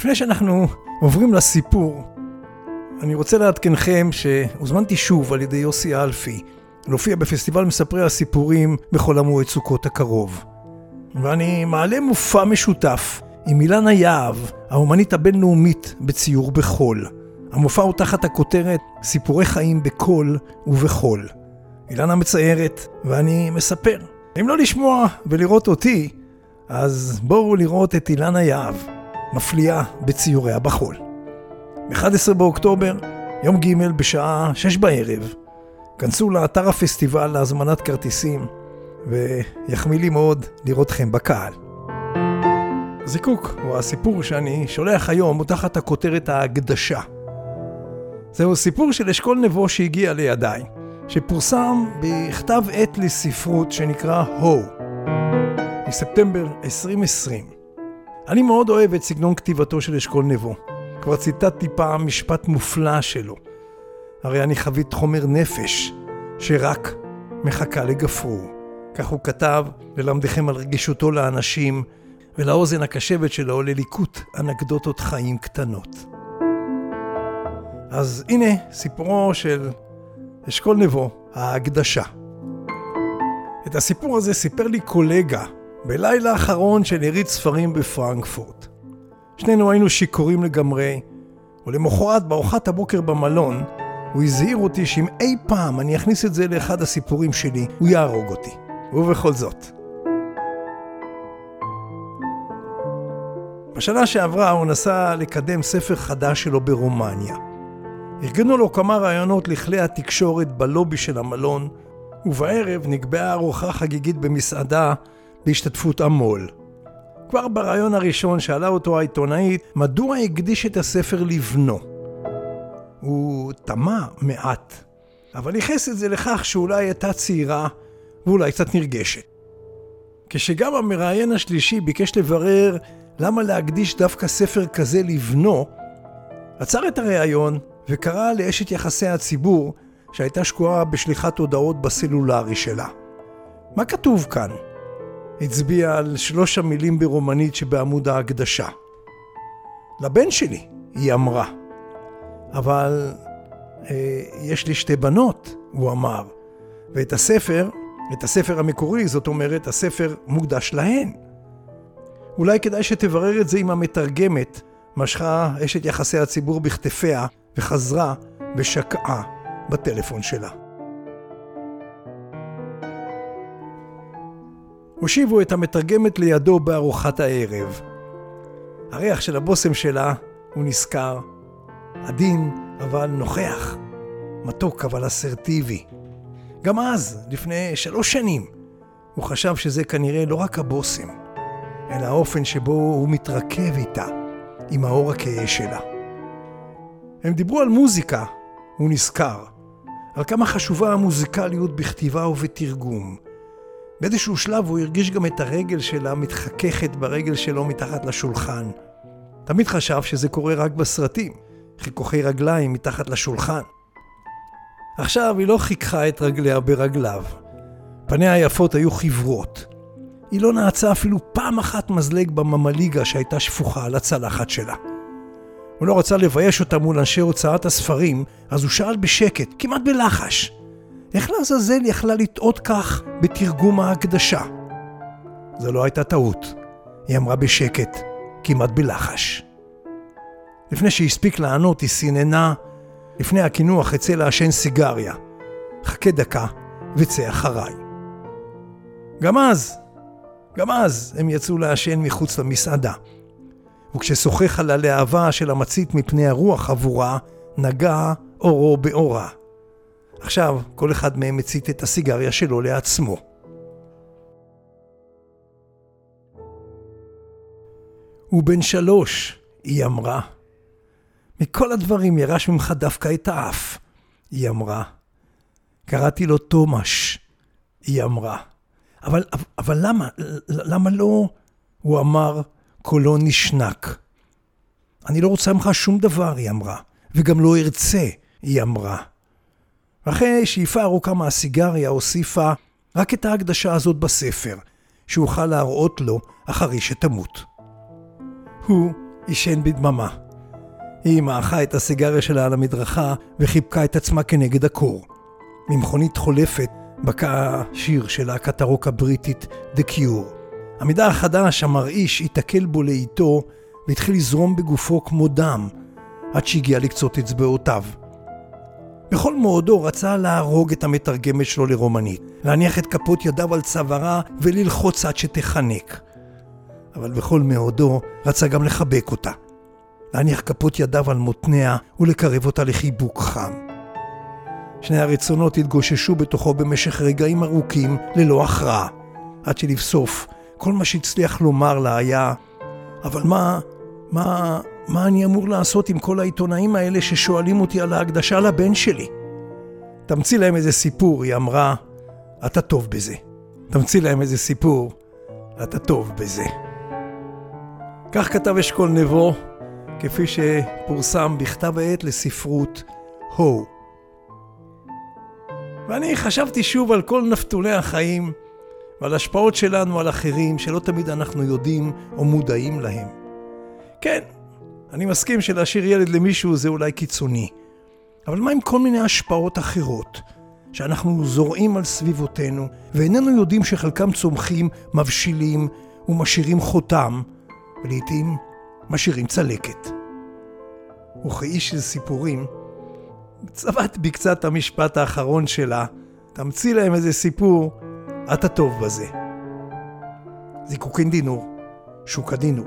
לפני שאנחנו עוברים לסיפור, אני רוצה לעדכנכם שהוזמנתי שוב על ידי יוסי אלפי להופיע בפסטיבל מספרי הסיפורים בחול המועד סוכות הקרוב. ואני מעלה מופע משותף עם אילנה יהב, האומנית הבינלאומית בציור בחול. המופע הוא תחת הכותרת סיפורי חיים בקול ובחול. אילנה מציירת ואני מספר. אם לא לשמוע ולראות אותי, אז בואו לראות את אילנה יהב, מפליאה בציוריה בחול. ב-11 באוקטובר, יום ג' בשעה 6 בערב, כנסו לאתר הפסטיבל להזמנת כרטיסים, ויחמיא לי מאוד לראותכם בקהל. זיקוק, או הסיפור שאני שולח היום, הוא תחת הכותרת ההקדשה. זהו סיפור של אשכול נבו שהגיע לידיי, שפורסם בכתב עת לספרות שנקרא הו, מספטמבר 2020. אני מאוד אוהב את סגנון כתיבתו של אשכול נבו. כבר ציטטתי פעם משפט מופלא שלו. הרי אני חבית חומר נפש, שרק מחכה לגפרור. כך הוא כתב, ללמדכם על רגישותו לאנשים, ולאוזן הקשבת שלו לליקוט אנקדוטות חיים קטנות. אז הנה סיפורו של אשכול נבו, ההקדשה. את הסיפור הזה סיפר לי קולגה בלילה האחרון של יריד ספרים בפרנקפורט. שנינו היינו שיכורים לגמרי, ולמחרת בארוחת הבוקר במלון, הוא הזהיר אותי שאם אי פעם אני אכניס את זה לאחד הסיפורים שלי, הוא יהרוג אותי. ובכל זאת. בשנה שעברה הוא נסע לקדם ספר חדש שלו ברומניה. ארגנו לו כמה רעיונות לכלי התקשורת בלובי של המלון, ובערב נקבעה ארוחה חגיגית במסעדה בהשתתפות המו"ל. כבר ברעיון הראשון שאלה אותו העיתונאית, מדוע הקדיש את הספר לבנו? הוא תמה מעט, אבל ייחס את זה לכך שאולי הייתה צעירה ואולי קצת נרגשת. כשגם המראיין השלישי ביקש לברר למה להקדיש דווקא ספר כזה לבנו, עצר את הראיון וקרא לאשת יחסי הציבור שהייתה שקועה בשליחת הודעות בסלולרי שלה. מה כתוב כאן? הצביע על שלוש המילים ברומנית שבעמוד ההקדשה. לבן שלי, היא אמרה. אבל אה, יש לי שתי בנות, הוא אמר, ואת הספר, את הספר המקורי, זאת אומרת, הספר מוקדש להן. אולי כדאי שתברר את זה עם המתרגמת, משכה אשת יחסי הציבור בכתפיה וחזרה ושקעה בטלפון שלה. הושיבו את המתרגמת לידו בארוחת הערב. הריח של הבושם שלה, הוא נזכר, עדין אבל נוכח, מתוק אבל אסרטיבי. גם אז, לפני שלוש שנים, הוא חשב שזה כנראה לא רק הבושם, אלא האופן שבו הוא מתרכב איתה, עם האור הכהה שלה. הם דיברו על מוזיקה, הוא נזכר, על כמה חשובה המוזיקליות בכתיבה ובתרגום, באיזשהו שלב הוא הרגיש גם את הרגל שלה מתחככת ברגל שלו מתחת לשולחן. תמיד חשב שזה קורה רק בסרטים, חיכוכי רגליים מתחת לשולחן. עכשיו היא לא חיככה את רגליה ברגליו. פניה היפות היו חברות. היא לא נעצה אפילו פעם אחת מזלג בממליגה שהייתה שפוכה על הצלחת שלה. הוא לא רצה לבייש אותה מול אנשי הוצאת הספרים, אז הוא שאל בשקט, כמעט בלחש, איך לעזאזל יכלה לטעות כך בתרגום ההקדשה? זו לא הייתה טעות, היא אמרה בשקט, כמעט בלחש. לפני שהספיק לענות, היא סיננה, לפני הקינוח אצא לעשן סיגריה. חכה דקה וצא אחריי. גם אז, גם אז הם יצאו לעשן מחוץ למסעדה. וכששוחח על הלהבה של המצית מפני הרוח עבורה, נגע אורו באורה. עכשיו כל אחד מהם מצית את הסיגריה שלו לעצמו. הוא בן שלוש, היא אמרה. מכל הדברים ירש ממך דווקא את האף, היא אמרה. קראתי לו תומש, היא אמרה. אבל, אבל למה, למה לא? הוא אמר, קולו נשנק. אני לא רוצה ממך שום דבר, היא אמרה, וגם לא ארצה, היא אמרה. אחרי שאיפה ארוכה מהסיגריה הוסיפה רק את ההקדשה הזאת בספר, שאוכל להראות לו אחרי שתמות. הוא עישן בדממה. היא מעכה את הסיגריה שלה על המדרכה וחיבקה את עצמה כנגד הקור. ממכונית חולפת בקע שיר של להקת הרוק הבריטית The Cure. המידע החדש, המרעיש, התקל בו לאיטו והתחיל לזרום בגופו כמו דם, עד שהגיע לקצות אצבעותיו. בכל מאודו רצה להרוג את המתרגמת שלו לרומנית, להניח את כפות ידיו על צווארה וללחוץ עד שתחנק. אבל בכל מאודו רצה גם לחבק אותה, להניח כפות ידיו על מותניה ולקרב אותה לחיבוק חם. שני הרצונות התגוששו בתוכו במשך רגעים ארוכים ללא הכרעה, עד שלבסוף כל מה שהצליח לומר לה היה, אבל מה, מה, מה אני אמור לעשות עם כל העיתונאים האלה ששואלים אותי על ההקדשה לבן שלי? תמציא להם איזה סיפור, היא אמרה, אתה טוב בזה. תמציא להם איזה סיפור, אתה טוב בזה. כך כתב אשכול נבו, כפי שפורסם בכתב העת לספרות הו. ואני חשבתי שוב על כל נפתולי החיים ועל השפעות שלנו על אחרים שלא תמיד אנחנו יודעים או מודעים להם. כן, אני מסכים שלהשאיר ילד למישהו זה אולי קיצוני, אבל מה עם כל מיני השפעות אחרות שאנחנו זורעים על סביבותינו ואיננו יודעים שחלקם צומחים, מבשילים ומשאירים חותם ולעיתים משאירים צלקת. וכאיש של סיפורים, צבט בי קצת המשפט האחרון שלה, תמציא להם איזה סיפור, אתה טוב בזה. זיקוקין דינור, שוק הדינור.